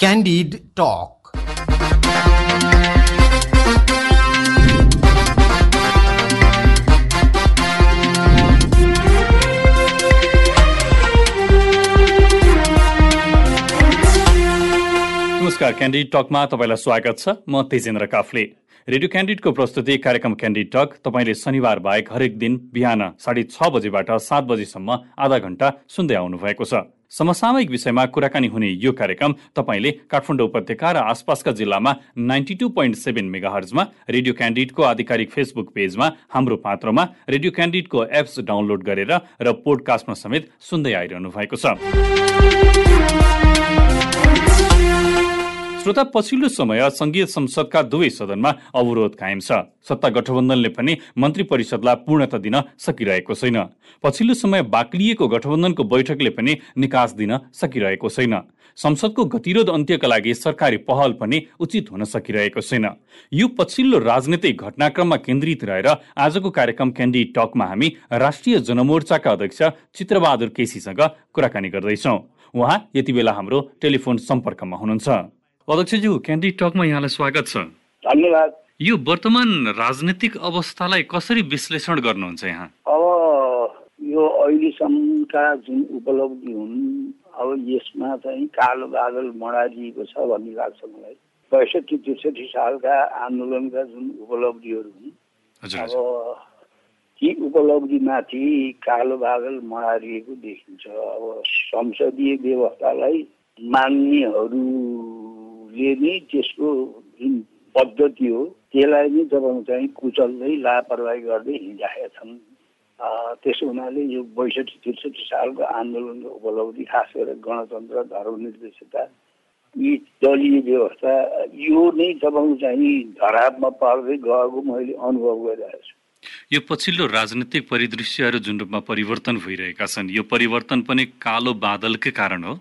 Candid Talk. नमस्कार candid टकमा तपाईँलाई स्वागत छ। म तेजेन्द्र काफले। रेडियो क्यान्डिडको प्रस्तुति कार्यक्रम क्यान्डिड टक तपाईँले शनिबार बाहेक हरेक दिन बिहान साढे छ बजेबाट सात बजेसम्म आधा घण्टा सुन्दै आउनु भएको छ। समसामयिक विषयमा कुराकानी हुने यो कार्यक्रम तपाईँले काठमाडौँ उपत्यका र आसपासका जिल्लामा ninety two point seven mega हर्जमा radio क्यान्डिडको आधिकारिक फेसबुक पेजमा हाम्रो पात्रमा रेडियो क्यान्डिडको एप्स डाउनलोड गरेर र पोडकास्टमा समेत सुन्दै आइरहनु भएको छ। श्रोता पछिल्लो समय संघीय संसदका दुवै सदनमा अवरोध कायम छ। सत्ता गठबन्धनले पनि मन्त्री परिषदलाई पूर्णता दिन सकिरहेको छैन। पछिल्लो समय बाक्लिएको गठबन्धनको बैठकले पनि निकास दिन सकिरहेको छैन। संसदको गतिरोध अन्त्यका लागि सरकारी पहल पनि उचित हुन सकिरहेको छैन। यो पछिल्लो राजनैतिक घटनाक्रममा केन्द्रित रहेर आजको कार्यक्रम क्यान्डी टकमा हामी राष्ट्रिय जनमोर्चाका अध्यक्ष चित्रबहादुर केसीसँग कुराकानी गर्दैछौ। उहाँ यति बेला हाम्रो टेलिफोन सम्पर्कमा हुनुहुन्छ। अध्यक्षज्यू क्यान्डी टकमा यहाँलाई स्वागत छ। धन्यवाद। यो वर्तमान राजनीतिक अवस्थालाई कसरी विश्लेषण गर्नुहुन्छ यहाँ? अब यो अहिलेसम्मका जुन उपलब्धि हुन् अब यसमा चाहिँ कालो बादल मडारिएको छ भन्ने लाग्छ मलाई। पैँसठी त्रिसठी सालका आन्दोलनका जुन उपलब्धिहरू हुन् अब ती उपलब्धिमाथि कालो बादल मडारिएको देखिन्छ। अब संसदीय व्यवस्थालाई मान्नेहरूले नै त्यसको जुन पद्धति हो त्यसलाई नै तपाईँको चाहिँ कुचल्दै लापरवाही गर्दै हिँडिरहेका छन् त्यसो हुनाले यो बैसठी त्रिसठी सालको आन्दोलनको उपलब्धि खास गरेर गणतन्त्र धर्मनिर्देशता यी दलीय व्यवस्था यो नै तपाईँको चाहिँ धरापमा पर्दै गएको मैले अनुभव गरिरहेको छु। यो पछिल्लो राजनीतिक परिदृश्यहरू जुन रूपमा परिवर्तन भइरहेका छन् यो परिवर्तन पनि कालो बादलकै कारण हो?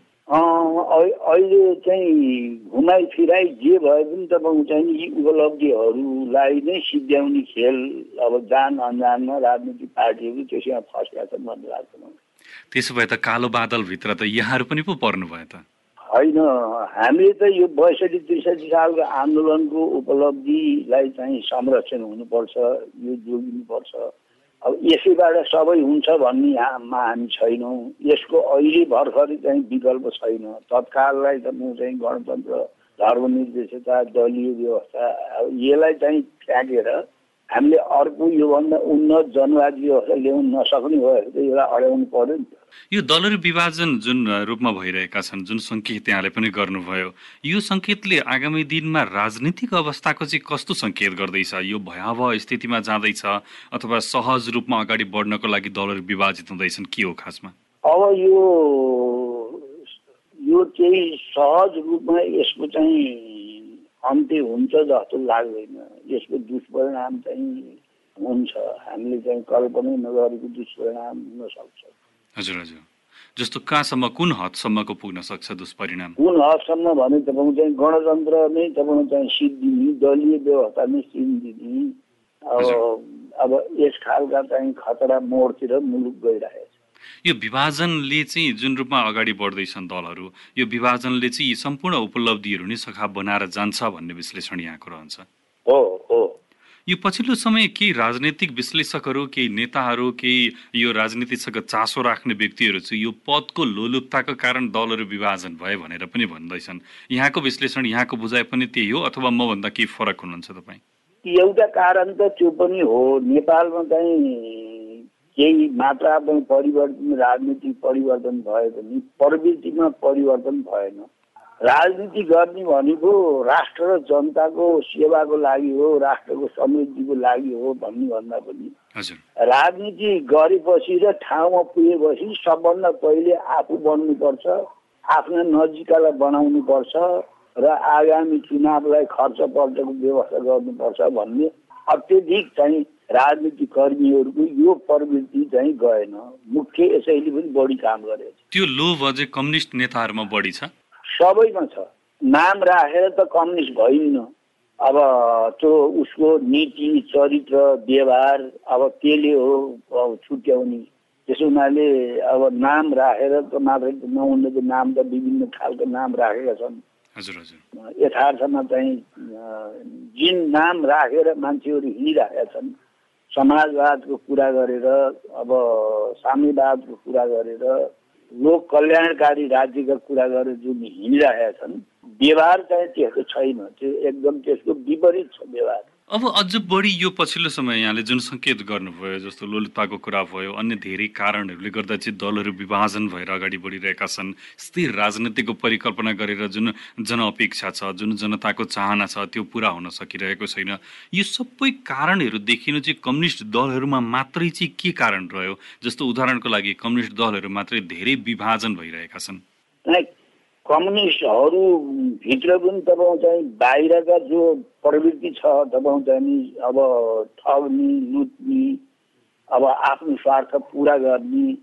अहिले चाहिँ घुमाइ फिराइ जे भए पनि तपाईँको चाहिँ यी उपलब्धिहरूलाई नै सिद्ध्याउने खेल अब जान अनजानमा राजनीतिक पार्टीहरू त्यसैमा फस्का छन् भन्ने लाग्छ मलाई। त्यसो भए त कालो बादलभित्र त यहाँहरू पनि पो पर्नुभयो त। होइन हामीले त यो बैसठी त्रिसठी सालको आन्दोलनको उपलब्धिलाई चाहिँ संरक्षण हुनुपर्छ यो जोगिनुपर्छ। अब यसैबाट सबै हुन्छ भन्ने हाममा हामी छैनौँ। यसको अहिले भर्खरै चाहिँ विकल्प छैन। तत्काललाई त चाहिँ गणतन्त्र धर्मनिर्देशता दलीय व्यवस्था अब यसलाई चाहिँ फ्याँकेर हामीले अर्को योभन्दा उन्नत जनवादी व्यवस्था ल्याउन नसक्ने भयो यसलाई अड्याउनु पर्यो नि त। यो दलहरू विभाजन जुन रूपमा भइरहेका छन् जुन सङ्केत यहाँले पनि गर्नुभयो यो सङ्केतले आगामी दिनमा राजनीतिक अवस्थाको चाहिँ कस्तो सङ्केत गर्दैछ? यो भयावह स्थितिमा जाँदैछ अथवा सहज रूपमा अगाडि बढ्नको लागि दलहरू विभाजित हुँदैछन् के हो खासमा? अब यो यो चाहिँ सहज रूपमा यसको चाहिँ अन्त्य हुन्छ जस्तो लाग्दैन। यसको दुष्परिणाम चाहिँ हुन्छ। हामीले चाहिँ कल्पनै नगरेको दुष्परिणाम हुन सक्छ हजुर हजुर। जस्तो कहाँसम्म कुन हदसम्मको पुग्न सक्छ दुष्परिणाम? कुन हदसम्म भने तपाईँको चाहिँ गणतन्त्र नै तपाईँको चाहिँ सिद्धिने दलीय व्यवस्था नै सिद्धिने अब अब यस खालका चाहिँ खतरा मोडतिर मुलुक गइरहेको यो विभाजनले चाहिँ जुन रूपमा अगाडि बढ्दैछन् दलहरू यो विभाजनले चाहिँ यी सम्पूर्ण उपलब्धिहरू नै सखाप बनाएर जान्छ भन्ने विश्लेषण यहाँको रहन्छ। हो हो। यो पछिल्लो समय केही राजनैतिक विश्लेषकहरू केही नेताहरू केही यो राजनीतिसँग चासो राख्ने व्यक्तिहरू चाहिँ यो पदको लोलुपताको कारण दलहरू विभाजन भयो भनेर पनि भन्दैछन्। यहाँको विश्लेषण यहाँको बुझाइ पनि त्यही हो अथवा मभन्दा केही फरक हुनुहुन्छ तपाईँ? एउटा कारण त त्यो पनि हो। नेपालमा चाहिँ केही मात्रात्मक परिवर्तन राजनीतिक परिवर्तन भए पनि प्रवृत्तिमा परिवर्तन भएन। राजनीति गर्ने भनेको राष्ट्र र जनताको सेवाको लागि हो राष्ट्रको समृद्धिको लागि हो भन्ने भन्दा पनि राजनीति गरेपछि र ठाउँमा पुगेपछि सबभन्दा पहिले आफू बन्नुपर्छ आफ्ना नजिकालाई बनाउनुपर्छ र आगामी चुनावलाई खर्च पर्चको व्यवस्था गर्नुपर्छ भन्ने अत्यधिक चाहिँ राजनीतिक कर्मीहरूको यो प्रवृत्ति चाहिँ गएन। मुख्य यसैले पनि बढी काम गरेको छ त्यो लोभ अझै कम्युनिस्ट नेताहरूमा बढी छ? सबैमा छ। नाम राखेर त कम्युनिस्ट भइन्न। अब त्यो उसको नीति चरित्र व्यवहार अब त्यसले हो अब छुट्याउने। त्यसो हुनाले अब नाम राखेर त मात्रै त नहुने त नाम त विभिन्न खालको नाम राखेका छन्। हजुर हजुर। यथार्थमा चाहिँ जिन नाम राखेर मान्छेहरू हिँडिरहेका छन् समाजवादको कुरा गरेर अब साम्यवादको कुरा गरेर लोक कल्याणकारी राज्यका कुरा गरेर जुन हिँडिरहेका छन् व्यवहार चाहिँ त्यस्तो छैन। त्यो एकदम त्यसको विपरीत छ व्यवहार। अब अझ बढी यो पछिल्लो समय यहाँले जुन सङ्केत गर्नुभयो जस्तो लोलुपाको कुरा भयो अन्य धेरै कारणहरूले गर्दा चाहिँ दलहरू विभाजन भएर अगाडि बढिरहेका छन्। स्थिर राजनीतिको परिकल्पना गरेर जुन जनअपेक्षा छ जुन जनताको चाहना छ त्यो पुरा हुन सकिरहेको छैन। यो सबै कारणहरू देखिनु चाहिँ कम्युनिस्ट दलहरूमा मात्रै चाहिँ के कारण रह्यो? जस्तो उदाहरणको लागि कम्युनिस्ट दलहरू मात्रै धेरै विभाजन भइरहेका छन्। कम्युनिस्टहरू भित्र पनि तपाईँ चाहिँ बाहिरका जो प्रवृत्ति छ तपाईँ चाहिँ नि अब ठग्ने लुट्ने अब आफ्नो स्वार्थ पुरा गर्ने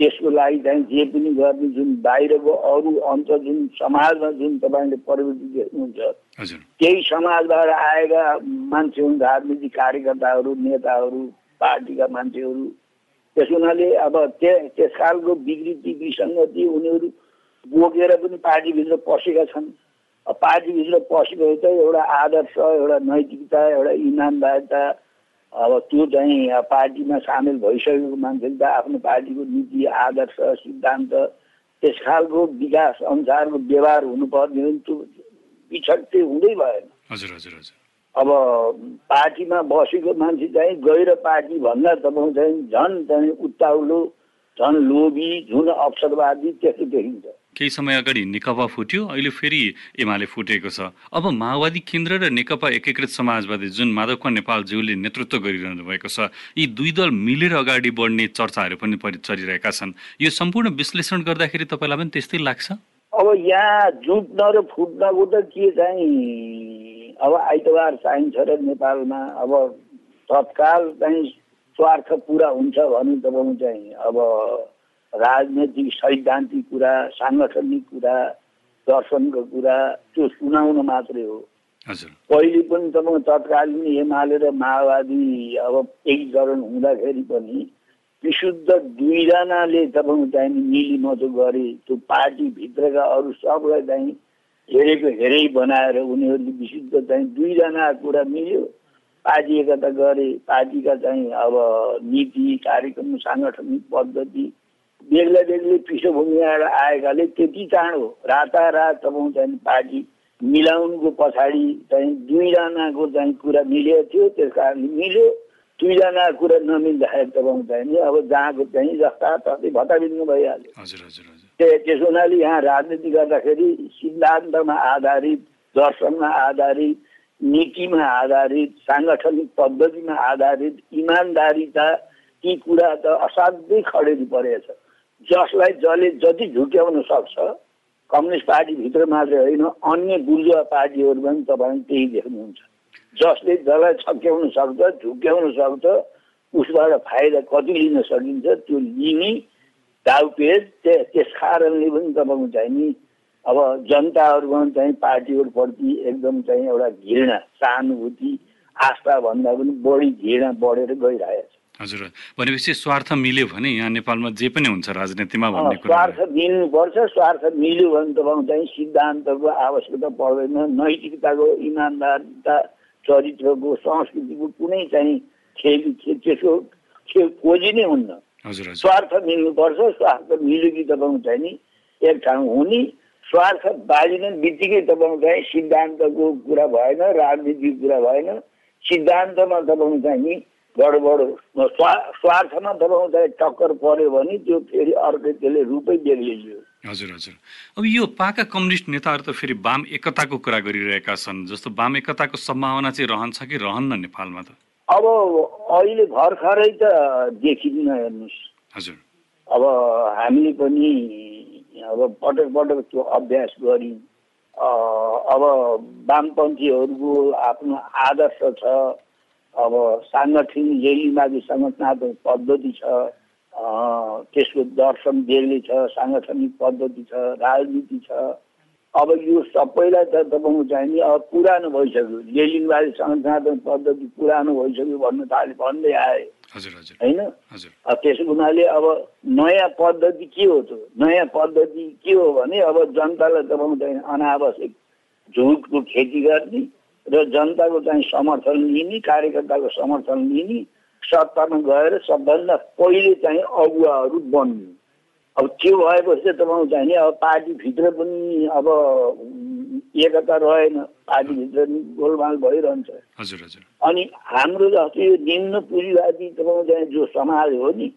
त्यसको लागि चाहिँ जे पनि गर्ने जुन बाहिरको अरू अन्त जुन समाजमा जुन तपाईँले प्रवृत्ति देख्नुहुन्छ त्यही समाजबाट आएका मान्छे हुन् राजनीतिक कार्यकर्ताहरू नेताहरू पार्टीका मान्छेहरू त्यस हुनाले अब त्यस खालको विकृति विसङ्गति उनीहरू बोकेर पनि पार्टीभित्र पसेका छन्। पार्टीभित्र पसेको त एउटा आदर्श एउटा नैतिकता एउटा इमान्दारिता अब त्यो चाहिँ पार्टीमा सामेल भइसकेको मान्छेले त आफ्नो पार्टीको नीति आदर्श सिद्धान्त त्यस खालको विकास अनुसारको व्यवहार हुनुपर्ने हो त्यो पिछड चाहिँ हुँदै भएन। हजुर हजुर हजुर। अब पार्टीमा बसेको मान्छे चाहिँ गैर पार्टी भन्दा तपाईँ चाहिँ झन् चाहिँ उत्ताउलो झन् लोभी झुन अवसरवादी त्यस्तो देखिन्छ केही समय अगाडि नेकपा फुट्यो अहिले फेरि एमाले फुटेको छ। अब माओवादी केन्द्र र नेकपा एकीकृत समाजवादी जुन माधव नेपालज्यूले नेतृत्व गरिरहनु भएको छ यी दुई दल मिलेर अगाडि बढ्ने चर्चाहरू पनि चलिरहेका छन्। यो सम्पूर्ण विश्लेषण गर्दाखेरि तपाईँलाई पनि त्यस्तै लाग्छ? अब यहाँ जुट्न र फुट्नको त के चाहिँ अब आइतबार चाहिन्छ र नेपालमा अब तत्काल चाहिँ स्वार्थ पुरा हुन्छ भने तपाईँको चाहिँ अब राजनैतिक सैद्धान्तिक कुरा साङ्गठनिक कुरा दर्शनको कुरा त्यो सुनाउन मात्रै हो। पहिले पनि तपाईँको तत्कालीन एमाले र माओवादी अब एकीकरण हुँदाखेरि पनि विशुद्ध दुईजनाले तपाईँको चाहिँ मिली मजो गरे त्यो पार्टीभित्रका अरू सबलाई चाहिँ हेरेको हेरै बनाएर उनीहरूले विशुद्ध चाहिँ दुईजना कुरा मिल्यो। पार्टी एकता गरे पार्टीका चाहिँ अब नीति कार्यक्रम साङ्गठनिक पद्धति बेग्ला बेग्लै पृष्ठभूमिबाट आएकाले त्यति चाँडो रातारात तपाईँ चाहिँ पार्टी मिलाउनुको पछाडि चाहिँ दुईजनाको चाहिँ कुरा मिलेको थियो त्यस कारणले मिल्यो दुईजनाको कुरा नमिल्दाखेरि तपाईँ चाहिँ अब जहाँको चाहिँ जस्ता तस्तै भत्ताबिन्नु भइहाल्यो। त्यस हुनाले यहाँ राजनीति गर्दाखेरि सिद्धान्तमा आधारित दर्शनमा आधारित नीतिमा आधारित साङ्गठनिक पद्धतिमा आधारित इमान्दारिता ती कुरा त असाध्यै खडेरी परेछ। जसलाई जसले जति झुक्याउन सक्छ कम्युनिस्ट पार्टीभित्र मात्रै होइन अन्य बुर्जुवा पार्टीहरू पनि तपाईँ त्यही देख्नुहुन्छ। जसले जसलाई छक्याउन सक्छ झुक्याउन सक्छ उसबाट फाइदा कति लिन सकिन्छ त्यो लिने दाउपेज त्यस कारणले पनि तपाईँको चाहिँ नि अब जनताहरूमा चाहिँ पार्टीहरूप्रति एकदम चाहिँ एउटा घृणा सहानुभूति आस्था भन्दा पनि बढी घृणा बढेर गइरहेको छ हजुर भनेपछि स्वार्थ मिल्यो भने यहाँ नेपालमा जे पनि हुन्छ राजनीतिमा भन्ने स्वार्थ मिल्नुपर्छ स्वार्थ मिल्यो भने त चाहिँ सिद्धान्तको आवश्यकता पर्दैन नैतिकताको इमान्दारता चरित्रको संस्कृतिको कुनै चाहिँ खेल त्यसको खेल खोजी नै हुन्न। स्वार्थ मिल्नुपर्छ स्वार्थ मिल्यो कि तपाईँको चाहिँ नि एक ठाउँ हुने। स्वार्थ बाजिने बित्तिकै तपाईँको चाहिँ सिद्धान्तको कुरा भएन राजनीतिको कुरा भएन। सिद्धान्तमा तपाईँको चाहिँ नि गडबड स्वा स्वार्थमा दबाउँदा टक्कर पर्यो भने त्यो फेरि अर्कै त्यसले रूपै बेग्लियो हजुर हजुर। अब यो पाका कम्युनिस्ट नेताहरू त फेरि वाम एकताको कुरा गरिरहेका छन् जस्तो वाम एकताको सम्भावना चाहिँ रहन्छ कि रहन्न नेपालमा त? अब अहिले भर्खरै त देखिन्न हेर्नुहोस्। हजुर। अब हामीले पनि अब पटक पटक त्यो अभ्यास गऱ्यौँ अब वामपन्थीहरूको आफ्नो आदर्श छ अब साङ्गठनिक लेलीमाथि सङ्गठनात्मक पद्धति छ त्यसको दर्शन बेग्लै छ साङ्गठनिक पद्धति छ राजनीति छ। अब यो सबैलाई त तपाईँको चाहिँ नि अब पुरानो भइसक्यो। लेलिनवादी सङ्गठनात्मक पद्धति पुरानो भइसक्यो भन्नु थाले भन्दै आए। होइन? त्यसो हुनाले अब नयाँ पद्धति के हो त नयाँ पद्धति के हो भने अब जनतालाई तपाईँको चाहिँ अनावश्यक झुटको खेती गर्ने र जनताको चाहिँ समर्थन लिने कार्यकर्ताको समर्थन लिने सत्तामा गएर सबभन्दा पहिले चाहिँ अगुवाहरू बन्नु। अब त्यो भएपछि चाहिँ तपाईँको चाहिँ नि अब पार्टीभित्र पनि अब एकता रहेन पार्टीभित्र पनि गोलमाल भइरहन्छ। हजुर हजुर। अनि हाम्रो जस्तो यो निम्न पुँजीवादी तपाईँको चाहिँ जो समाज हो नि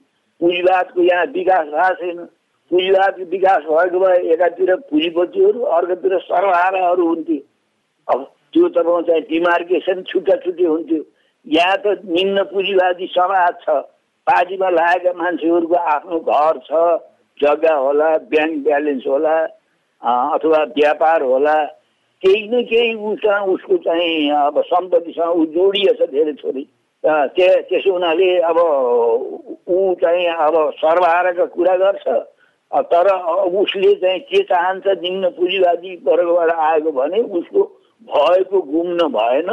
पुँजीवादको यहाँ विकास भएको छैन। पुँजीवादको विकास भएको भए एकातिर पुँजीपतिहरू अर्कोतिर सर्वहाराहरू हुन्थे। अब त्यो तपाईँको चाहिँ डिमार्केसन छुट्टा छुट्टै हुन्थ्यो यहाँ त निम्न पुँजीवादी समाज छ पार्टीमा लागेका मान्छेहरूको आफ्नो घर छ जग्गा होला ब्याङ्क ब्यालेन्स होला अथवा व्यापार होला केही न केही उसँग उसको चाहिँ अब सम्पत्तिसँग ऊ जोडिएछ धेरै थोरै। त्यसो हुनाले अब ऊ चाहिँ अब सर्वहाराको कुरा गर्छ तर उसले चाहिँ के चाहन्छ निम्न पुँजीवादी वर्गबाट आएको भने उसको भएको गुम्न भएन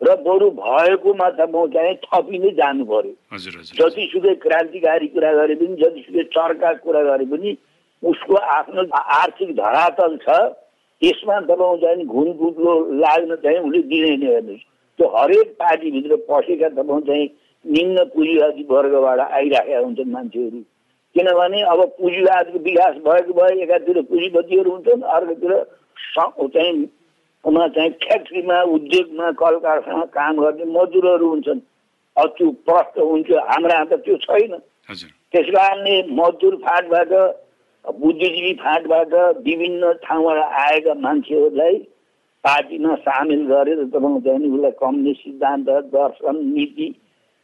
र बरु भएकोमा त म चाहिँ थपिँदै जानु पर्यो। जतिसुकै क्रान्तिकारी कुरा गरे पनि जतिसुकै चर्का कुरा गरे पनि उसको आफ्नो आर्थिक धरातल छ। त्यसमा तपाईँको चाहिँ घुन कुद्लो लाग्न चाहिँ उसले दिँदैन हेर्नुहोस् त्यो हरेक पार्टीभित्र पसेका तपाईँको चाहिँ निम्न पुँजीवादी वर्गबाट आइराखेका हुन्छन् मान्छेहरू। किनभने अब पुँजीवादको विकास भएको भए एकातिर पुँजीपतिहरू हुन्छन् अर्कोतिर चाहिँ उमा चाहिँ फ्याक्ट्रीमा उद्योगमा कल कारखाना काम गर्ने मजदुरहरू हुन्छन्। त्यो प्रष्ट हुन्छ हाम्रा त त्यो छैन। त्यस कारणले मजदुर फाँटबाट बुद्धिजीवी फाँटबाट विभिन्न ठाउँबाट आएका मान्छेहरूलाई पार्टीमा सामेल गरेर तपाईँको चाहिँ उसलाई कम्युनिस्ट सिद्धान्त दर्शन नीति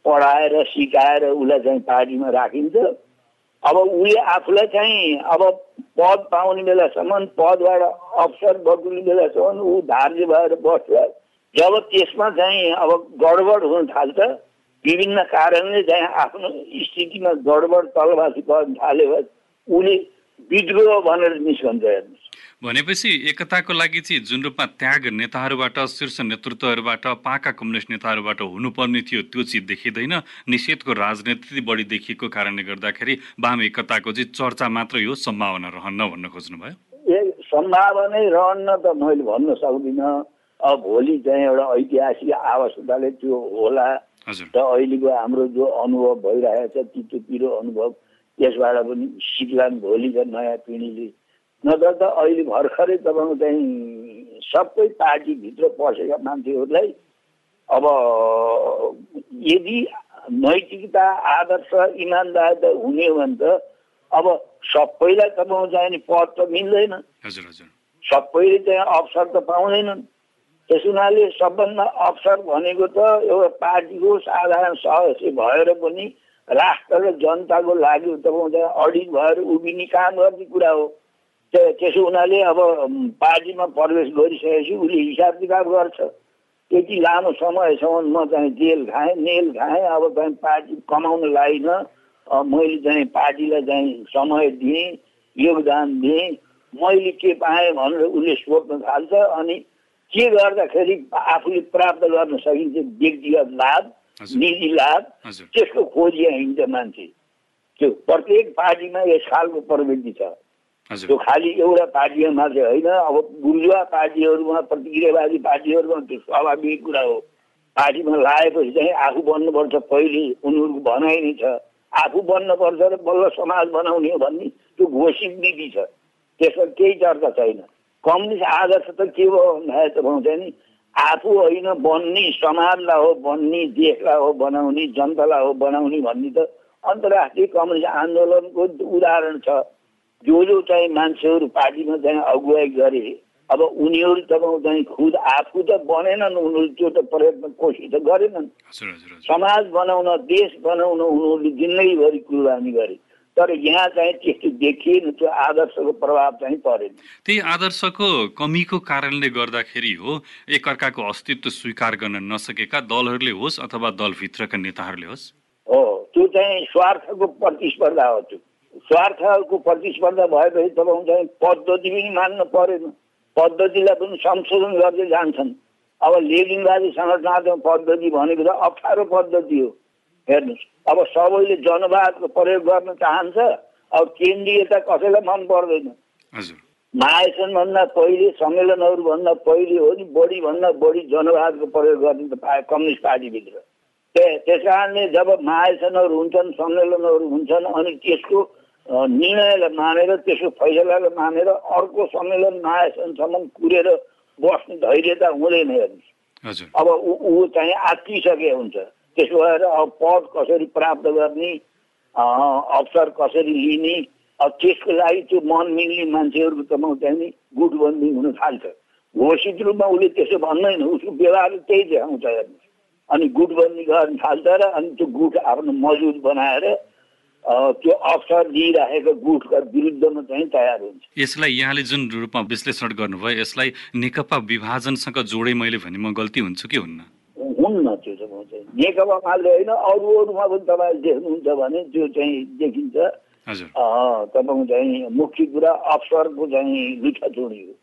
पढाएर सिकाएर उसलाई चाहिँ पार्टीमा राखिन्छ। अब उसले आफूलाई चाहिँ अब पद पाउने बेलासम्म पदबाट अवसर बटुल्ने बेलासम्म ऊ धार्य भएर बस्छ। जब त्यसमा चाहिँ अब गडबड हुन थाल्छ विभिन्न कारणले चाहिँ आफ्नो स्थितिमा गडबड तलमाथि पर्न थाल्यो उसले विद्रोह भनेर निस्कन्छ हेर्नुहोस्। भनेपछि एकताको लागि चाहिँ जुन रूपमा त्याग नेताहरूबाट शीर्ष नेतृत्वहरूबाट पाका कम्युनिस्ट नेताहरूबाट हुनुपर्ने थियो त्यो चिज देखिँदैन। निषेधको राजनीति बढी देखिएको कारणले गर्दाखेरि वाम एकताको चाहिँ चर्चा मात्रै हो सम्भावना रहन्न भन्न खोज्नुभयो। ए सम्भावनै रहन्न त मैले भन्न सक्दिनँ। अब भोलि चाहिँ एउटा ऐतिहासिक आवश्यकताले त्यो होला। र अहिलेको हाम्रो जो अनुभव भइरहेको छ तितो पिरो अनुभव त्यसबाट पनि सिक्लान् भोलिका नयाँ पिँढीले नत्र त अहिले भर्खरै तपाईँको चाहिँ सबै पार्टीभित्र पसेका मान्छेहरूलाई अब यदि नैतिकता आदर्श इमान्दार हुने हो भने त अब सबैलाई तपाईँको चाहिँ पद त मिल्दैन। सबैले चाहिँ अवसर त पाउँदैनन्। त्यस हुनाले सबभन्दा अवसर भनेको त एउटा पार्टीको साधारण सदस्य भएर पनि राष्ट्र र जनताको लागि तपाईँको चाहिँ अडिट भएर उभिने काम गर्ने कुरा हो। त्यसो हुनाले अब पार्टीमा प्रवेश गरिसकेपछि उसले हिसाब किताब गर्छ। यति लामो समयसम्म म चाहिँ जेल खाएँ नेल खाएँ। अब चाहिँ पार्टी कमाउन लाइन। मैले चाहिँ पार्टीलाई चाहिँ समय दिएँ योगदान दिएँ। मैले के पाएँ भनेर उसले सोध्न थाल्छ अनि के गर्दाखेरि आफूले प्राप्त गर्न सकिन्छ व्यक्तिगत लाभ निजी लाभ त्यसको खोजी हिँड्छ मान्छे। त्यो प्रत्येक पार्टीमा यस खालको प्रवृत्ति छ। त्यो खालि एउटा पार्टीमा मात्रै होइन अब बुर्जुवा पार्टीहरूमा प्रतिक्रियावादी पार्टीहरूमा त्यो स्वाभाविक कुरा हो। पार्टीमा लागेपछि चाहिँ आफू बन्नुपर्छ पहिले उनीहरूको भनाइ नै छ। आफू बन्नुपर्छ र बल्ल समाज बनाउने हो भन्ने त्यो घोषित नीति छ। त्यसमा केही चर्चा छैन। कम्युनिस्ट आदर्श त के हो भन्दाखेरि त पाउँछ नि आफू होइन बन्ने समाजलाई हो बन्ने देशलाई हो बनाउने जनतालाई हो बनाउने भन्ने त अन्तर्राष्ट्रिय कम्युनिस्ट आन्दोलनको उदाहरण छ। जो जो चाहिँ मान्छेहरू पार्टीमा चाहिँ अगुवाई गरे अब उनीहरू तपाईँको चाहिँ खुद आफू त बनेनन् उनीहरू त्यो त प्रयत्न कोसिस त गरेनन्। समाज बनाउन देश बनाउन उनीहरूले जिन्दगीभरि कुर्बानी गरे। तर यहाँ चाहिँ त्यस्तो देखिएन त्यो आदर्शको प्रभाव चाहिँ परेन। त्यही आदर्शको कमीको कारणले गर्दाखेरि हो एकअर्काको अस्तित्व स्वीकार गर्न नसकेका दलहरूले होस् अथवा दलभित्रका नेताहरूले होस्। हो त्यो चाहिँ स्वार्थको प्रतिस्पर्धा हो त्यो। स्वार्थको प्रतिस्पर्धा भएपछि तपाईँको चाहिँ पद्धति पनि मान्न परेन। पद्धतिलाई पनि संशोधन गर्दै जान्छन्। अब लेजिङवादी संरचनात्मक पद्धति भनेको त अप्ठ्यारो पद्धति हो। हेर्नुहोस् अब सबैले जनवादको प्रयोग गर्न चाहन्छ अब केन्द्रीयता कसैलाई मन पर्दैन। महासनभन्दा पहिले सम्मेलनहरूभन्दा पहिले हो नि बढीभन्दा बढी जनवादको प्रयोग गर्ने त पाए कम्युनिस्ट पार्टीभित्र। त्यस कारणले जब महासनहरू हुन्छन् सम्मेलनहरू हुन्छन् अनि त्यसको निर्णयलाई मानेर त्यसको फैसलालाई मानेर अर्को सम्मेलन महासनसम्म कुरेर बस्ने धैर्यता हुँदैन हेर्नुहोस्। अब ऊ चाहिँ आत्तिसके हुन्छ। त्यसो भएर अब पद कसरी प्राप्त गर्ने अवसर कसरी लिने अब त्यसको लागि त्यो मन मिल्ने मान्छेहरूको त चाहिँ गुटबन्दी हुन थाल्छ। घोषित रूपमा उसले त्यसो भन्दैन उसको व्यवहार त्यही देखाउँछ हेर्नुहोस्। अनि गुटबन्दी गर्न थाल्छ र अनि त्यो गुट आफ्नो मजबुत बनाएर त्यो अवसर दिइरहेको गुटका विरुद्धमा चाहिँ तयार हुन्छ। यसलाई यहाँले जुन रूपमा विश्लेषण गर्नुभयो यसलाई नेकपा विभाजनसँग जोडे मैले भने म गल्ती हुन्छु कि हुन्न? हुन्न त्यो चाहिँ। नेकपा मात्रै होइन अरू अरूमा पनि तपाईँले देख्नुहुन्छ भने त्यो चाहिँ देखिन्छ। तपाईँको चाहिँ मुख्य कुरा अवसरको चाहिँ लुटाचुडी हो।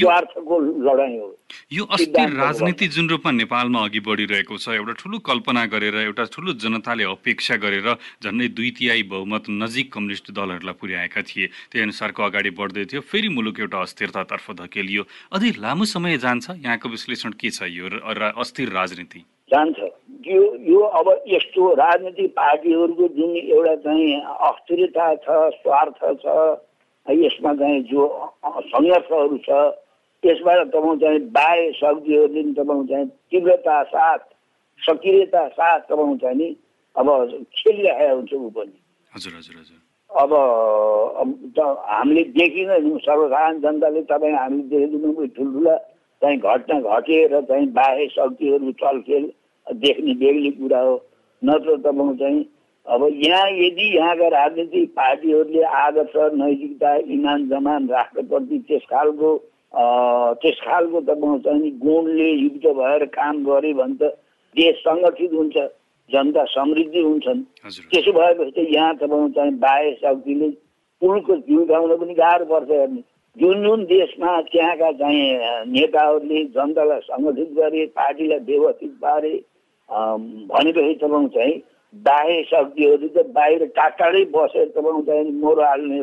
स्वार्थको लडाइँ हो यो अस्थिर राजनीति जुन रूपमा नेपालमा अघि बढिरहेको छ एउटा ठुलो कल्पना गरेर एउटा ठुलो जनताले अपेक्षा गरेर झन्डै दुई तिहाई बहुमत नजिक कम्युनिस्ट दलहरूलाई पुर्याएका थिए। त्यही अनुसारको अगाडि बढ्दै थियो फेरि मुलुक एउटा अस्थिरतातर्फ धकेलियो। अझै लामो समय जान्छ यहाँको विश्लेषण के छ यो अस्थिर राजनीति? जान्छ। यो यो अब यस्तो राजनीतिक पार्टीहरूको जुन एउटा चाहिँ अस्थिरता छ स्वार्थ छ यसमा चाहिँ जो सङ्घर्षहरू छ त्यसबाट तपाईँको चाहिँ बाह्य शक्तिहरूले पनि तपाईँको चाहिँ तीव्रता साथ सक्रियता साथ तपाईँको चाहिँ नि अब खेलिरहेको हुन्छ ऊ पनि। हजुर हजुर हजुर। अब हामीले देखिँदैनौँ सर्वसाधारण जनताले तपाईँ हामीले देखिँदैनौँ ठुल्ठुला चाहिँ घटना घटेर चाहिँ बाह्य शक्तिहरू चलखेल देख्ने बेग्ली कुरा हो। नत्र तपाईँको चाहिँ अब यहाँ यदि यहाँका राजनीतिक पार्टीहरूले आदर्श नैतिकता इमान जमान राष्ट्रप्रति त्यस खालको त्यस खालको त चाहिँ गुणले युक्त भएर काम गरे भने त देश सङ्गठित हुन्छ जनता समृद्धि हुन्छन्। त्यसो भएपछि त यहाँ तपाईँको चाहिँ बाह्य शक्तिले पुलको झुल्काउन पनि गाह्रो पर्छ हेर्नु। जुन जुन देशमा त्यहाँका चाहिँ नेताहरूले जनतालाई सङ्गठित गरे पार्टीलाई व्यवस्थित पारे भनेपछि तपाईँको चाहिँ बाह्य शक्तिहरू त बाहिर टाढै बसेर तपाईँको चाहिँ मोरो हाल्ने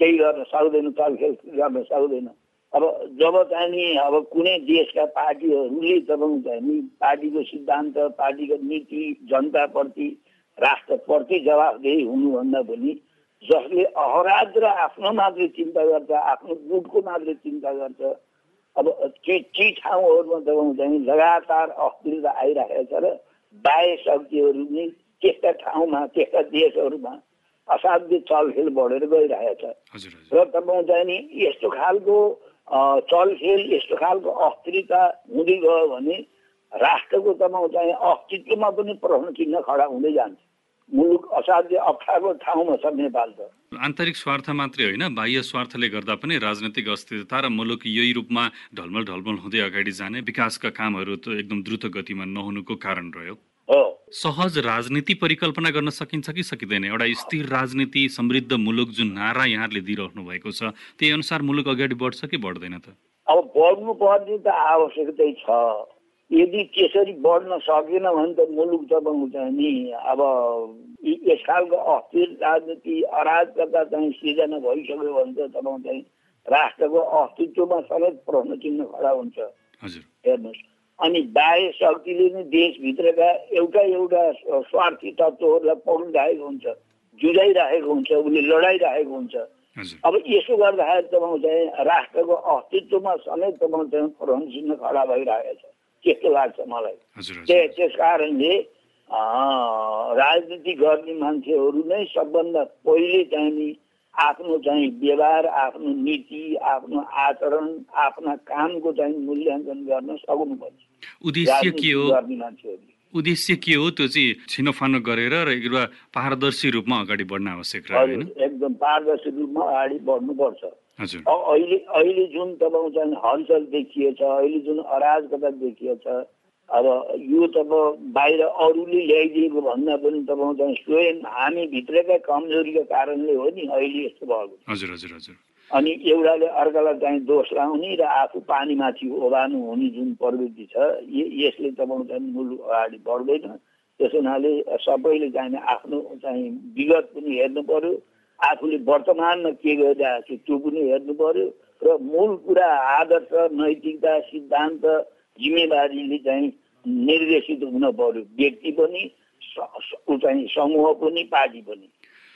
केही गर्न सक्दैन चलखेल गर्न सक्दैन। अब जब चाहिँ अब कुनै देशका पार्टीहरूले तपाईँको चाहिँ पार्टीको सिद्धान्त पार्टीको नीति जनताप्रति राष्ट्रप्रति जवाबदेही हुनुभन्दा पनि जसले अहराज र आफ्नो मात्रै चिन्ता गर्छ आफ्नो गुटको मात्रै चिन्ता गर्छ अब ती ठाउँहरूमा तपाईँको चाहिँ लगातार अस्थिरता आइरहेको छ र बाह्य शक्तिहरू नै त्यस्ता ठाउँमा त्यस्ता देशहरूमा असाध्य चलखेल बढेर गइरहेछ। र तपाईँको चाहिँ नि यस्तो खालको चलखेल यस्तो खालको अस्थिरता हुँदै गयो भने राष्ट्रको तपाईँको चाहिँ अस्तित्वमा पनि प्रश्न चिन्ह खडा हुँदै जान्छ। मुलुक असाध्य अप्ठ्यारो ठाउँमा छ नेपाल त। आन्तरिक स्वार्थ मात्रै होइन बाह्य स्वार्थले गर्दा पनि राजनैतिक अस्थिरता र मुलुक यही रूपमा ढलमल ढलमल हुँदै अगाडि जाने विकासका कामहरू त एकदम द्रुत गतिमा नहुनुको कारण रह्यो। सहज राजनीति परिकल्पना गर्न सकिन्छ कि सकिँदैन? एउटा स्थिर राजनीति समृद्ध मुलुक जुन नारा यहाँले दिइराख्नु भएको छ त्यही अनुसार मुलुक अगाडि बढ्छ कि बढ्दैन त? अब बढ्नु पर्ने त आवश्यकतै छ। यदि त्यसरी बढ्न सकेन भने त मुलुक तपाईँको चाहिँ नि अब यस खालको अस्थिर राजनीति अराजकता चाहिँ सिर्जना भइसक्यो भने त तपाईँको चाहिँ राष्ट्रको अस्तित्वमा समेत प्रश्न चिन्ह खडा हुन्छ। हेर्नुहोस्। अनि बाह्य शक्तिले नै देशभित्रका एउटा एउटा स्वार्थी तत्त्वहरूलाई पक्रिरहेको हुन्छ जुझाइरहेको हुन्छ उसले लडाइरहेको हुन्छ। अब यसो गर्दाखेरि तपाईँको चाहिँ राष्ट्रको अस्तित्वमा समेत तपाईँको चाहिँ प्रहन चिन्ह खडा भइरहेको छ। त्यस्तो लाग्छ मलाई। त्यस कारणले राजनीति गर्ने मान्छेहरू नै सबभन्दा पहिले चाहिँ नि आफ्नो चाहिँ व्यवहार आफ्नो नीति आफ्नो आचरण आफ्ना कामको चाहिँ मूल्याङ्कन गर्न सक्नुपर्छ उद्देश्य के हो? उद्देश्य के हो? त्यो चाहिँ छिनोफानो गरेर र एउटा पारदर्शी रूपमा अगाडि बढ्न आवश्यक एकदम पारदर्शी रूपमा अगाडि बढ्नुपर्छ। अहिले अहिले जुन तपाईँको चाहिँ हलचल देखिएछ अहिले जुन अराजकता देखिएछ अब यो त बाहिर अरूले ल्याइदिएको भन्दा पनि तपाईँको चाहिँ स्वयं हामी भित्रकै कमजोरीको कारणले हो नि अहिले यस्तो भएको हजुर हजुर हजुर। अनि एउटाले अर्कालाई चाहिँ दोष लाउने र आफू पानीमाथि ओभानु हुने जुन प्रवृत्ति छ यसले तपाईँको चाहिँ मुलुक अगाडि बढ्दैन। त्यस हुनाले सबैले चाहिँ आफ्नो चाहिँ विगत पनि हेर्नु पर्यो। आफूले वर्तमानमा के गरिरहेको छ त्यो पनि हेर्नु पर्यो। र मूल कुरा आदर्श नैतिकता सिद्धान्त जिम्मेवारीले चाहिँ निर्देशित हुन पर्यो। व्यक्ति पनि चाहिँ समूह पनि पार्टी पनि।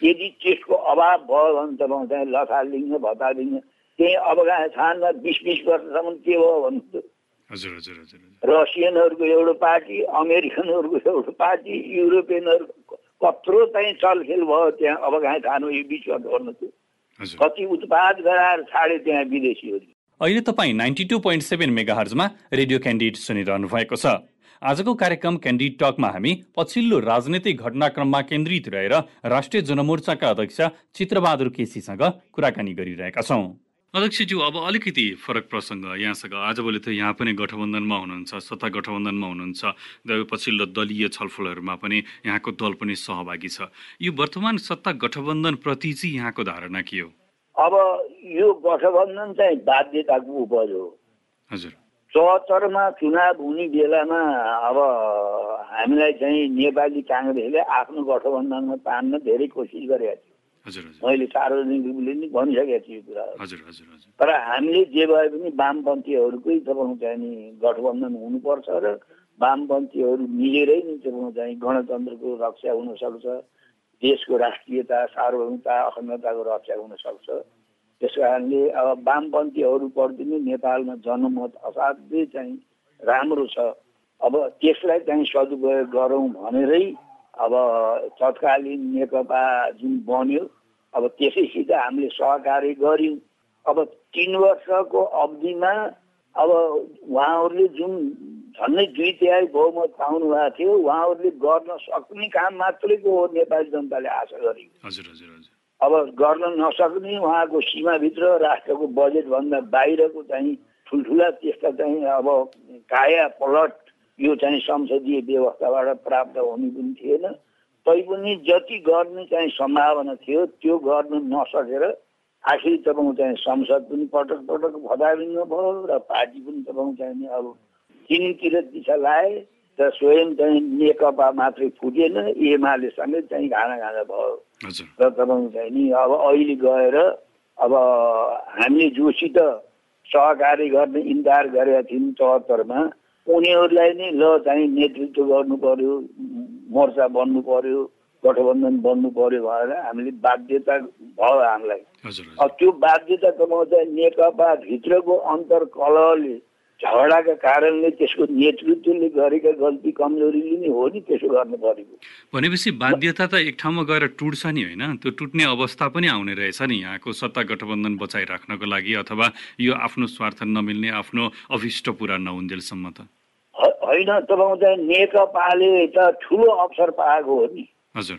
यदि त्यसको अभाव भयो भने तपाईँ चाहिँ लथालिङ्ग भतालिङ्ग त्यही अफगानिस्तानमा बिस बिस वर्षसम्म के भयो भने हजुर हजुर हजुर रसियनहरूको एउटा पार्टी अमेरिकनहरूको एउटा पार्टी युरोपियनहरू कत्रो चाहिँ चलखेल भयो त्यहाँ अफगानिस्तानमा यो बिच गर्नु कति उत्पाद गराएर छाडे त्यहाँ विदेशीहरू। अहिले तपाईँ ninety two point seven mega हर्जमा radio candidate सुनिरहनु भएको छ। आजको कार्यक्रम क्यान्डिड टकमा हामी पछिल्लो राजनैतिक घटनाक्रममा केन्द्रित रहेर राष्ट्रिय जनमोर्चाका अध्यक्ष चित्रबहादुर केसीसँग कुराकानी गरिरहेका छौँ। अध्यक्षज्यू अब अलिकति फरक प्रसङ्ग यहाँसँग। आजभोलि त यहाँ पनि गठबन्धनमा हुनुहुन्छ सत्ता गठबन्धनमा हुनुहुन्छ पछिल्लो दलीय छलफलहरूमा पनि यहाँको दल पनि सहभागी छ। यो वर्तमान सत्ता गठबन्धनप्रति चाहिँ यहाँको धारणा के हो? अब यो गठबन्धन चाहिँ बाध्यताको उपज हो हजुर। चौहत्तरमा चुनाव हुने बेलामा अब हामीलाई चाहिँ नेपाली काङ्ग्रेसले आफ्नो गठबन्धनमा तान्न धेरै कोसिस गरेका थियो। मैले सार्वजनिक रूपले नि भनिसकेको छु यो कुरा। तर हामीले जे भए पनि वामपन्थीहरूकै तपाईँको चाहिँ नि गठबन्धन हुनुपर्छ र वामपन्थीहरू मिलेरै नै तपाईँको चाहिँ गणतन्त्रको रक्षा हुनसक्छ देशको राष्ट्रियता सार्वभौमता अखण्डताको रक्षा हुनसक्छ त्यस कारणले अब वामपन्थीहरूप्रति नै नेपालमा जनमत असाध्यै चाहिँ राम्रो छ। अब त्यसलाई चाहिँ सदुपयोग गरौँ भनेरै अब तत्कालीन नेकपा जुन बन्यो। अब त्यसैसित हामीले सहकार्य गऱ्यौँ। अब तिन वर्षको अवधिमा अब उहाँहरूले जुन झन्डै दुई तिहाई बहुमत पाउनु भएको थियो उहाँहरूले गर्न सक्ने काम मात्रैको हो नेपाली जनताले आशा गरेको अब गर्न नसक्ने उहाँको सीमाभित्र राष्ट्रको बजेटभन्दा बाहिरको चाहिँ ठुल्ठुला त्यस्ता चाहिँ अब काया पलट यो चाहिँ संसदीय व्यवस्थाबाट प्राप्त हुने पनि थिएन। तैपनि जति गर्ने चाहिँ सम्भावना थियो त्यो गर्न नसकेर आखिर तपाईँको चाहिँ संसद पनि पटक पटक भदालिनु भयो र पार्टी पनि तपाईँको चाहिँ अब तिनतिर दिशा लाए। र स्वयं चाहिँ नेकपा मात्रै फुटेन एमाले समेत चाहिँ घाँडा घाँडा भयो। र तपाईँको चाहिँ नि अब अहिले गएर अब हामीले जोसित सहकारी गर्ने इन्कार गरेका थियौँ चौहत्तरमा। उनीहरूलाई नै ल चाहिँ नेतृत्व गर्नु पर्यो मोर्चा बन्नु पर्यो गठबन्धन बन्नु पर्यो भनेर हामीले बाध्यता भयो हामीलाई। त्यो बाध्यता त चाहिँ नेकपा भित्रको अन्तर कलहले झगडाका कारणले त्यसको नेतृत्वले गरेका गल्ती कमजोरीले नै हो नि त्यसो गर्नु परेको। भनेपछि बाध्यता त एक ठाउँमा गएर टुट्छ नि होइन? त्यो टुट्ने अवस्था पनि आउने रहेछ नि। यहाँको सत्ता गठबन्धन बचाइराख्नको लागि अथवा यो आफ्नो स्वार्थ नमिल्ने आफ्नो अभिष्ट पुरा नहुन्जेलसम्म त। होइन तपाईँको चाहिँ नेकपाले त ठुलो अवसर पाएको हो नि। हजुर।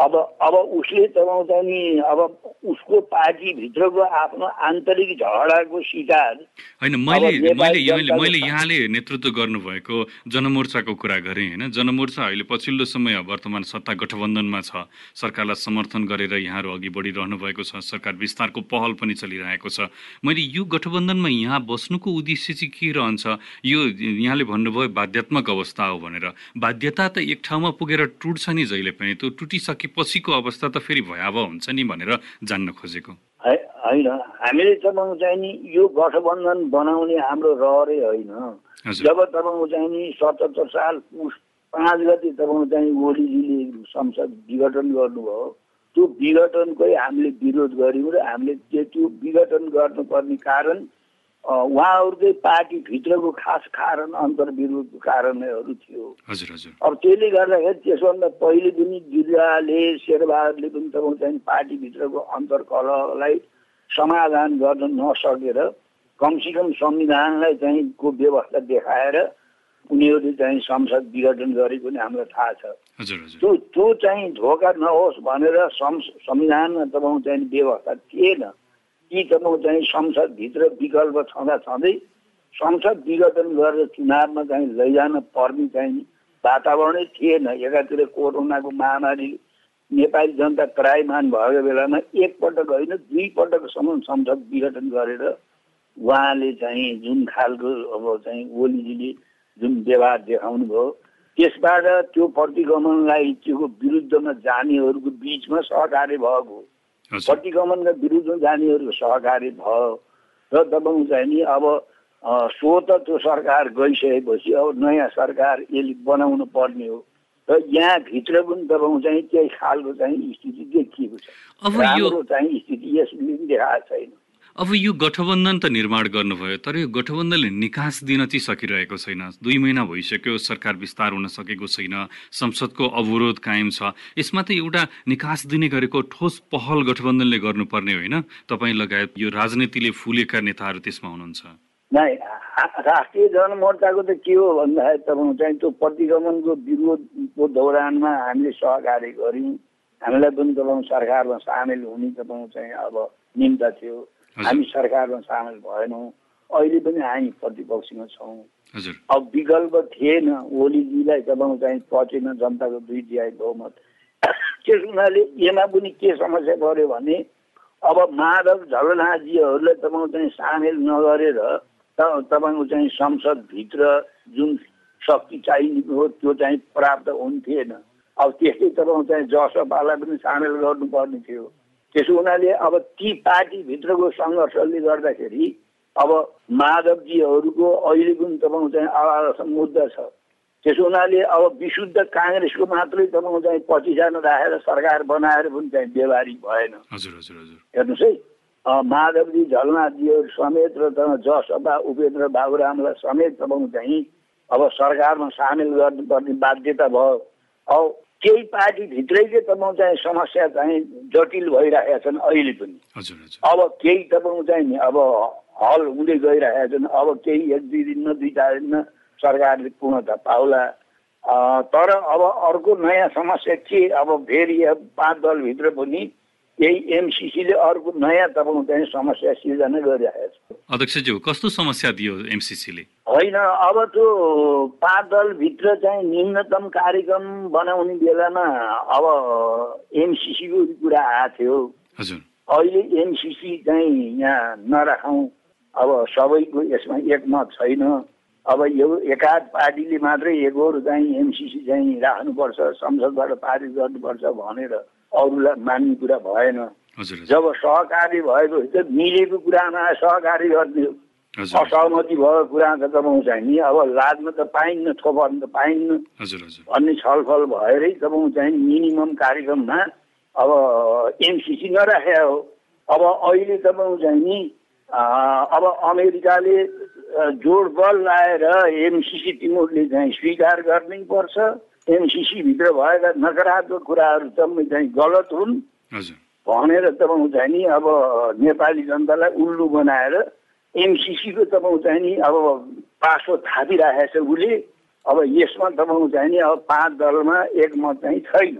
अब अब उसले चलाउँदा नि अब उसको पार्टीभित्रको आफ्नो आन्तरिक झगडाको शिकार होइन मैले मैले मैले यहाँले नेतृत्व गर्नुभएको जनमोर्चाको कुरा गरेँ होइन? जनमोर्चा अहिले पछिल्लो समय वर्तमान सत्ता गठबन्धनमा छ। सरकारलाई समर्थन गरेर यहाँहरू अघि बढिरहनु भएको छ। सरकार विस्तारको पहल पनि चलिरहेको छ। मैले यो गठबन्धनमा यहाँ बस्नुको उद्देश्य चाहिँ के रहन्छ? यो यहाँले भन्नुभयो बाध्यात्मक अवस्था हो भनेर। बाध्यता त एक ठाउँमा पुगेर टुट्छ नि जहिले पनि। त्यो टुटिसके पछिको अवस्था त फेरि भयावह हुन्छ नि भनेर जान्न खोजेको। होइन। हामीले तपाईँको चाहिँ नि यो गठबन्धन बनाउने हाम्रो रहरै होइन। जब तपाईँको चाहिँ नि सतहत्तर साल पुस पाँच गति तपाईँको चाहिँ ओलीजीले संसद विघटन गर्नुभयो त्यो विघटनकै हामीले विरोध गऱ्यौँ र हामीले त्यो विघटन गर्नुपर्ने कारण उहाँहरूकै पार्टीभित्रको खास कारण अन्तर्विरोधको कारणहरू थियो। अब त्यसले गर्दाखेरि त्यसभन्दा पहिले पनि गिरिजाले शेरबहादुरले पनि तपाईँको चाहिँ पार्टीभित्रको अन्तर्कलहलाई समाधान गर्न नसकेर कमसेकम संविधानलाई चाहिँ को व्यवस्था देखाएर उनीहरूले चाहिँ संसद विघटन गरेको पनि हामीलाई थाहा छ। त्यो त्यो चाहिँ धोका नहोस् भनेर संविधानमा तपाईँको चाहिँ व्यवस्था थिएन। तपाईँको चाहिँ संसदभित्र विकल्प छँदा छँदै संसद विघटन गरेर चुनावमा चाहिँ लैजान पर्ने चाहिँ वातावरणै थिएन। एकातिर कोरोनाको महामारी नेपाली जनता त्रायमान भएको बेलामा एकपटक होइन दुई पटकसम्म संसद विघटन गरेर उहाँले चाहिँ जुन खालको अब चाहिँ ओलीजीले जुन व्यवहार देखाउनु भयो त्यसबाट त्यो प्रतिगमनलाई त्यो विरुद्धमा जानेहरूको बिचमा सहकार्य भएको प्रतिगमनका विरुद्ध जानेहरू सहकारी भयो र तपाईँको चाहिँ नि अब सो त त्यो सरकार गइसकेपछि अब नयाँ सरकार यसले बनाउनु पर्ने हो। र यहाँभित्र पनि तपाईँको चाहिँ त्यही खालको चाहिँ स्थिति देखिएको छ। अब यो चाहिँ स्थिति यसले पनि देखाएको छैन। अब यो गठबन्धन त निर्माण गर्नुभयो तर यो गठबन्धनले निकास दिन चाहिँ सकिरहेको छैन। दुई महिना भइसक्यो सरकार विस्तार हुन सकेको छैन संसदको अवरोध कायम छ। यसमा त एउटा निकास दिने गरेको ठोस पहल गठबन्धनले गर्नुपर्ने होइन। तपाईँ लगायत यो राजनीतिले फुलेका नेताहरू त्यसमा हुनुहुन्छ। राष्ट्रिय जनमोर्चाको त के हो भन्दाखेरि तपाईँको चाहिँ त्यो प्रतिगमनको विरोधको दौरानमा हामीले सहकार्य गऱ्यौँ। हामीलाई पनि तपाईँको सरकारमा सामेल हुने तपाईँको चाहिँ अब निम्ता थियो। हामी सरकारमा सामेल भएनौँ। अहिले पनि हामी प्रतिपक्षमा छौँ। अब विकल्प थिएन। ओलीजीलाई तपाईँको चाहिँ पचेन जनताको दुई तिहाई बहुमत। त्यस हुनाले यसमा पनि के समस्या पऱ्यो भने अब माधव झलनाजीहरूलाई तपाईँको चाहिँ सामेल नगरेर त- तपाईँको चाहिँ संसदभित्र जुन शक्ति चाहिने हो त्यो चाहिँ प्राप्त हुन्थेन। अब त्यस्तै तपाईँको चाहिँ जसपालाई पनि सामेल गर्नुपर्ने थियो। त्यसो हुनाले अब ती पार्टीभित्रको सङ्घर्षले गर्दाखेरि अब माधवजीहरूको अहिले पनि तपाईँको चाहिँ आवाज मुद्दा छ। त्यसो हुनाले अब विशुद्ध काङ्ग्रेसको मात्रै तपाईँको चाहिँ पछि जान राखेर सरकार बनाएर पनि चाहिँ व्यवहारिक भएन। हजुर हजुर हजुर। हेर्नुहोस् है माधवजी झलनाथजीहरू समेत र जसपा उपेन्द्र बाबुरामलाई समेत तपाईँको चाहिँ अब सरकारमा सामेल गर्नुपर्ने बाध्यता भयो। अब केही पार्टीभित्रैले तपाईँको चाहिँ समस्या चाहिँ जटिल भइरहेका छन् अहिले पनि। अब केही तपाईँको चाहिँ नि अब हल हुँदै गइरहेका छन्। अब केही एक दुई दिनमा दुई चार दिनमा सरकारले पूर्णता पाउला। तर अब अर्को नयाँ समस्या के? अब फेरि अब पाँच दलभित्र पनि यही एमसिसीले अर्को नयाँ तपाईँको चाहिँ समस्या सिर्जना गरिरहेको छ। अध्यक्षज्यू कस्तो समस्या दियो एमसिसीले होइन अब त्यो पाँच दलभित्र चाहिँ न्यूनतम कार्यक्रम बनाउने बेलामा अब एमसिसीको कुरा आएको थियो। अहिले एमसिसी चाहिँ यहाँ नराखौँ। अब सबैको यसमा एकमत छैन। अब यो एकाध पार्टीले मात्रै एकहोर चाहिँ एमसिसी चाहिँ राख्नुपर्छ संसदबाट पारित गर्नुपर्छ भनेर अरूलाई मान्ने कुरा भएन। जब सहकारी भएको त मिलेको कुरामा सहकारी हजुर असहमति भएको कुरा त तपाईँको चाहिँ नि। अब लाद्न त पाइन्न थोपर्न त पाइन्न। भन्ने छलफल भएरै तपाईँको चाहिँ मिनिमम कार्यक्रममा अब एमसिसी नराखे हो। अब अहिले तपाईँको चाहिँ नि अब अमेरिकाले जोड बल लाएर एमसिसी तिमीहरूले चाहिँ स्वीकार गर्नै पर्छ। एमसिसीभित्र भएका नकारात्मक कुराहरू चाहिँ चाहिँ गलत हुन्। भनेर तपाईँको चाहिँ नि अब नेपाली जनतालाई उल्लु बनाएर एमसिसीको तपाईँको चाहिँ नि अब पासो थापिरहेको छ उसले अब यसमा तपाईँको चाहिँ नि अब पाँच दलमा एकमत चाहिँ छैन।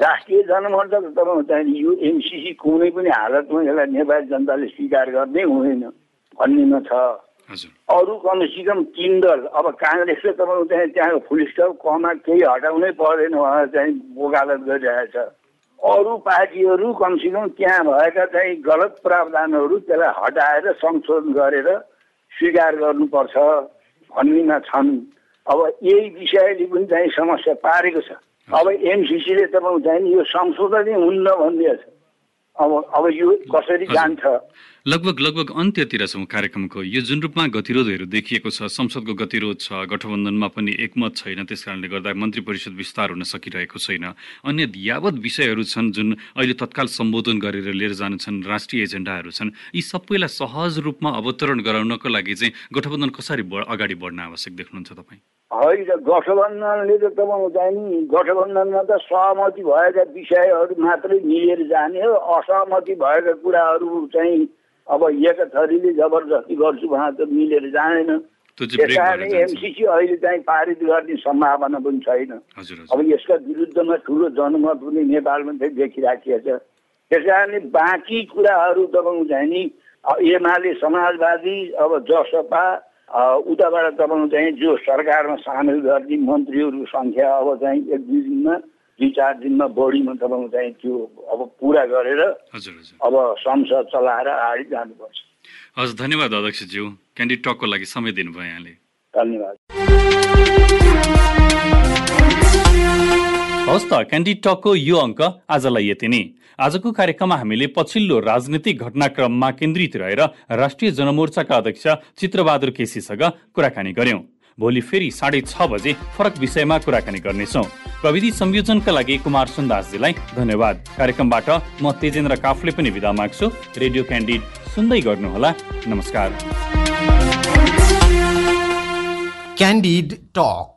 राष्ट्रिय जनमोर्चा त तपाईँको चाहिँ यो एमसिसी कुनै पनि हालतमा यसलाई नेपाली जनताले स्वीकार गर्नै हुँदैन भन्नेमा छ। अरू कमसेकम तिन दल अब काङ्ग्रेसले तपाईँको चाहिँ त्यहाँ फुल स्टप कमा केही हटाउनै पर्दैन भनेर चाहिँ वकालत गरिरहेछ। अरू पार्टीहरू कमसेकम त्यहाँ भएका चाहिँ गलत प्रावधानहरू त्यसलाई हटाएर संशोधन गरेर स्वीकार गर्नुपर्छ भन्नेमा छन्। अब यही विषयले पनि चाहिँ समस्या पारेको छ। अब एमसिसीले तपाईँको चाहिँ यो संशोधनै हुन्न भन्ने छ अब अब यो कसरी जान्छ? लगभग लगभग अन्त्यतिर छौँ कार्यक्रमको। यो जुन रूपमा गतिरोधहरू देखिएको छ संसदको गतिरोध छ गठबन्धनमा पनि एकमत छैन त्यस कारणले गर्दा मन्त्री परिषद विस्तार हुन सकिरहेको छैन। अन्य यावत विषयहरू छन् जुन अहिले तत्काल सम्बोधन गरेर लिएर जानु छन् राष्ट्रिय एजेन्डाहरू छन् यी सबैलाई सहज रूपमा अवतरण गराउनको लागि चाहिँ गठबन्धन कसरी अगाडि बढ्न आवश्यक देख्नुहुन्छ तपाईँ? होइन गठबन्धनले त तपाईँको चाहिँ नि गठबन्धनमा त सहमति भएका विषयहरू मात्रै मिलेर जाने हो। असहमति भएका कुराहरू चाहिँ अब एक थरीले जबरजस्ती गर्छु भने त मिलेर जाँदैन। जान्छ। एमसिसी अहिले चाहिँ पारित गर्ने सम्भावना पनि छैन। अब यसका विरुद्धमा ठुलो जनमत पनि नेपालमा चाहिँ देखिराखिएको छ। त्यस कारणले बाँकी कुराहरू तपाईँको चाहिँ नि एमाले समाजवादी अब जसपा उताबाट तपाईँको चाहिँ जो सरकारमा सामेल गर्ने मन्त्रीहरूको सङ्ख्या अब चाहिँ एक दुई दिनमा दुई चार दिनमा बढीमा तपाईँको चाहिँ त्यो अब पुरा गरेर हजुर हजुर। अब संसद चलाएर अगाडि जानुपर्छ। हस् धन्यवाद अध्यक्षज्यू। क्यान्डिड टकको लागि समय दिनुभयो यहाँले। धन्यवाद। हवस् त क्यान्डी टकको यो अङ्क आजलाई यति नै। आजको कार्यक्रममा हामीले पछिल्लो राजनीतिक घटनाक्रममा केन्द्रित रहेर राष्ट्रिय जनमोर्चाका अध्यक्ष चित्रबहादुर केसीसँग कुराकानी गर्यौं। भोलि फेरि साढे छ बजे फरक विषयमा कुराकानी गर्नेछौ। प्रविधि संयोजनका लागि कुमार सुन्दासजीलाई धन्यवाद। कार्यक्रमबाट म तेजेन्द्र काफले पनि विदा माग्छु। रेडियो क्यान्डिड सुन्दै गर्नुहोला। नमस्कार। Candid talk.